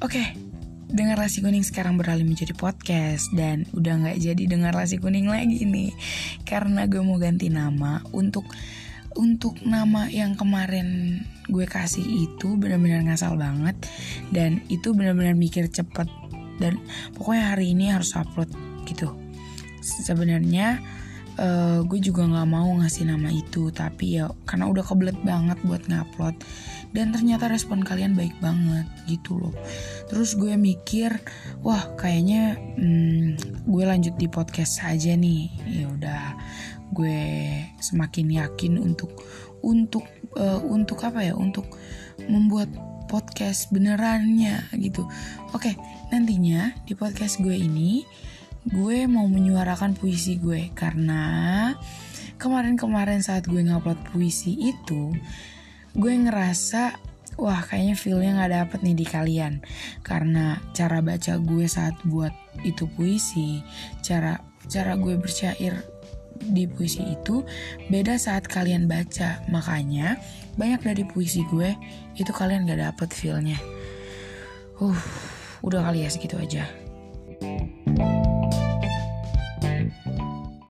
Oke, dengar rasi kuning sekarang beralih menjadi podcast dan udah nggak jadi dengar rasi kuning lagi nih. Karena gue mau ganti nama untuk untuk nama yang kemarin gue kasih itu benar-benar ngasal banget dan itu benar-benar mikir cepet dan pokoknya hari ini harus upload gitu. Sebenarnya uh, gue juga nggak mau ngasih nama itu tapi ya karena udah kebelet banget buat ngupload. Dan ternyata respon kalian baik banget gitu loh. Terus gue mikir wah kayaknya hmm, gue lanjut di podcast aja nih. Ya udah gue semakin yakin untuk untuk uh, untuk apa ya untuk membuat podcast benerannya gitu. Oke nantinya di podcast gue ini gue mau menyuarakan puisi gue karena kemarin-kemarin saat gue ngupload puisi itu gue ngerasa wah kayaknya feelnya nggak dapet nih di kalian. Karena cara baca gue saat buat itu puisi cara cara gue bersyair di puisi itu beda saat kalian baca. Makanya banyak dari puisi gue itu kalian gak dapet feelnya. Uh udah kali ya segitu aja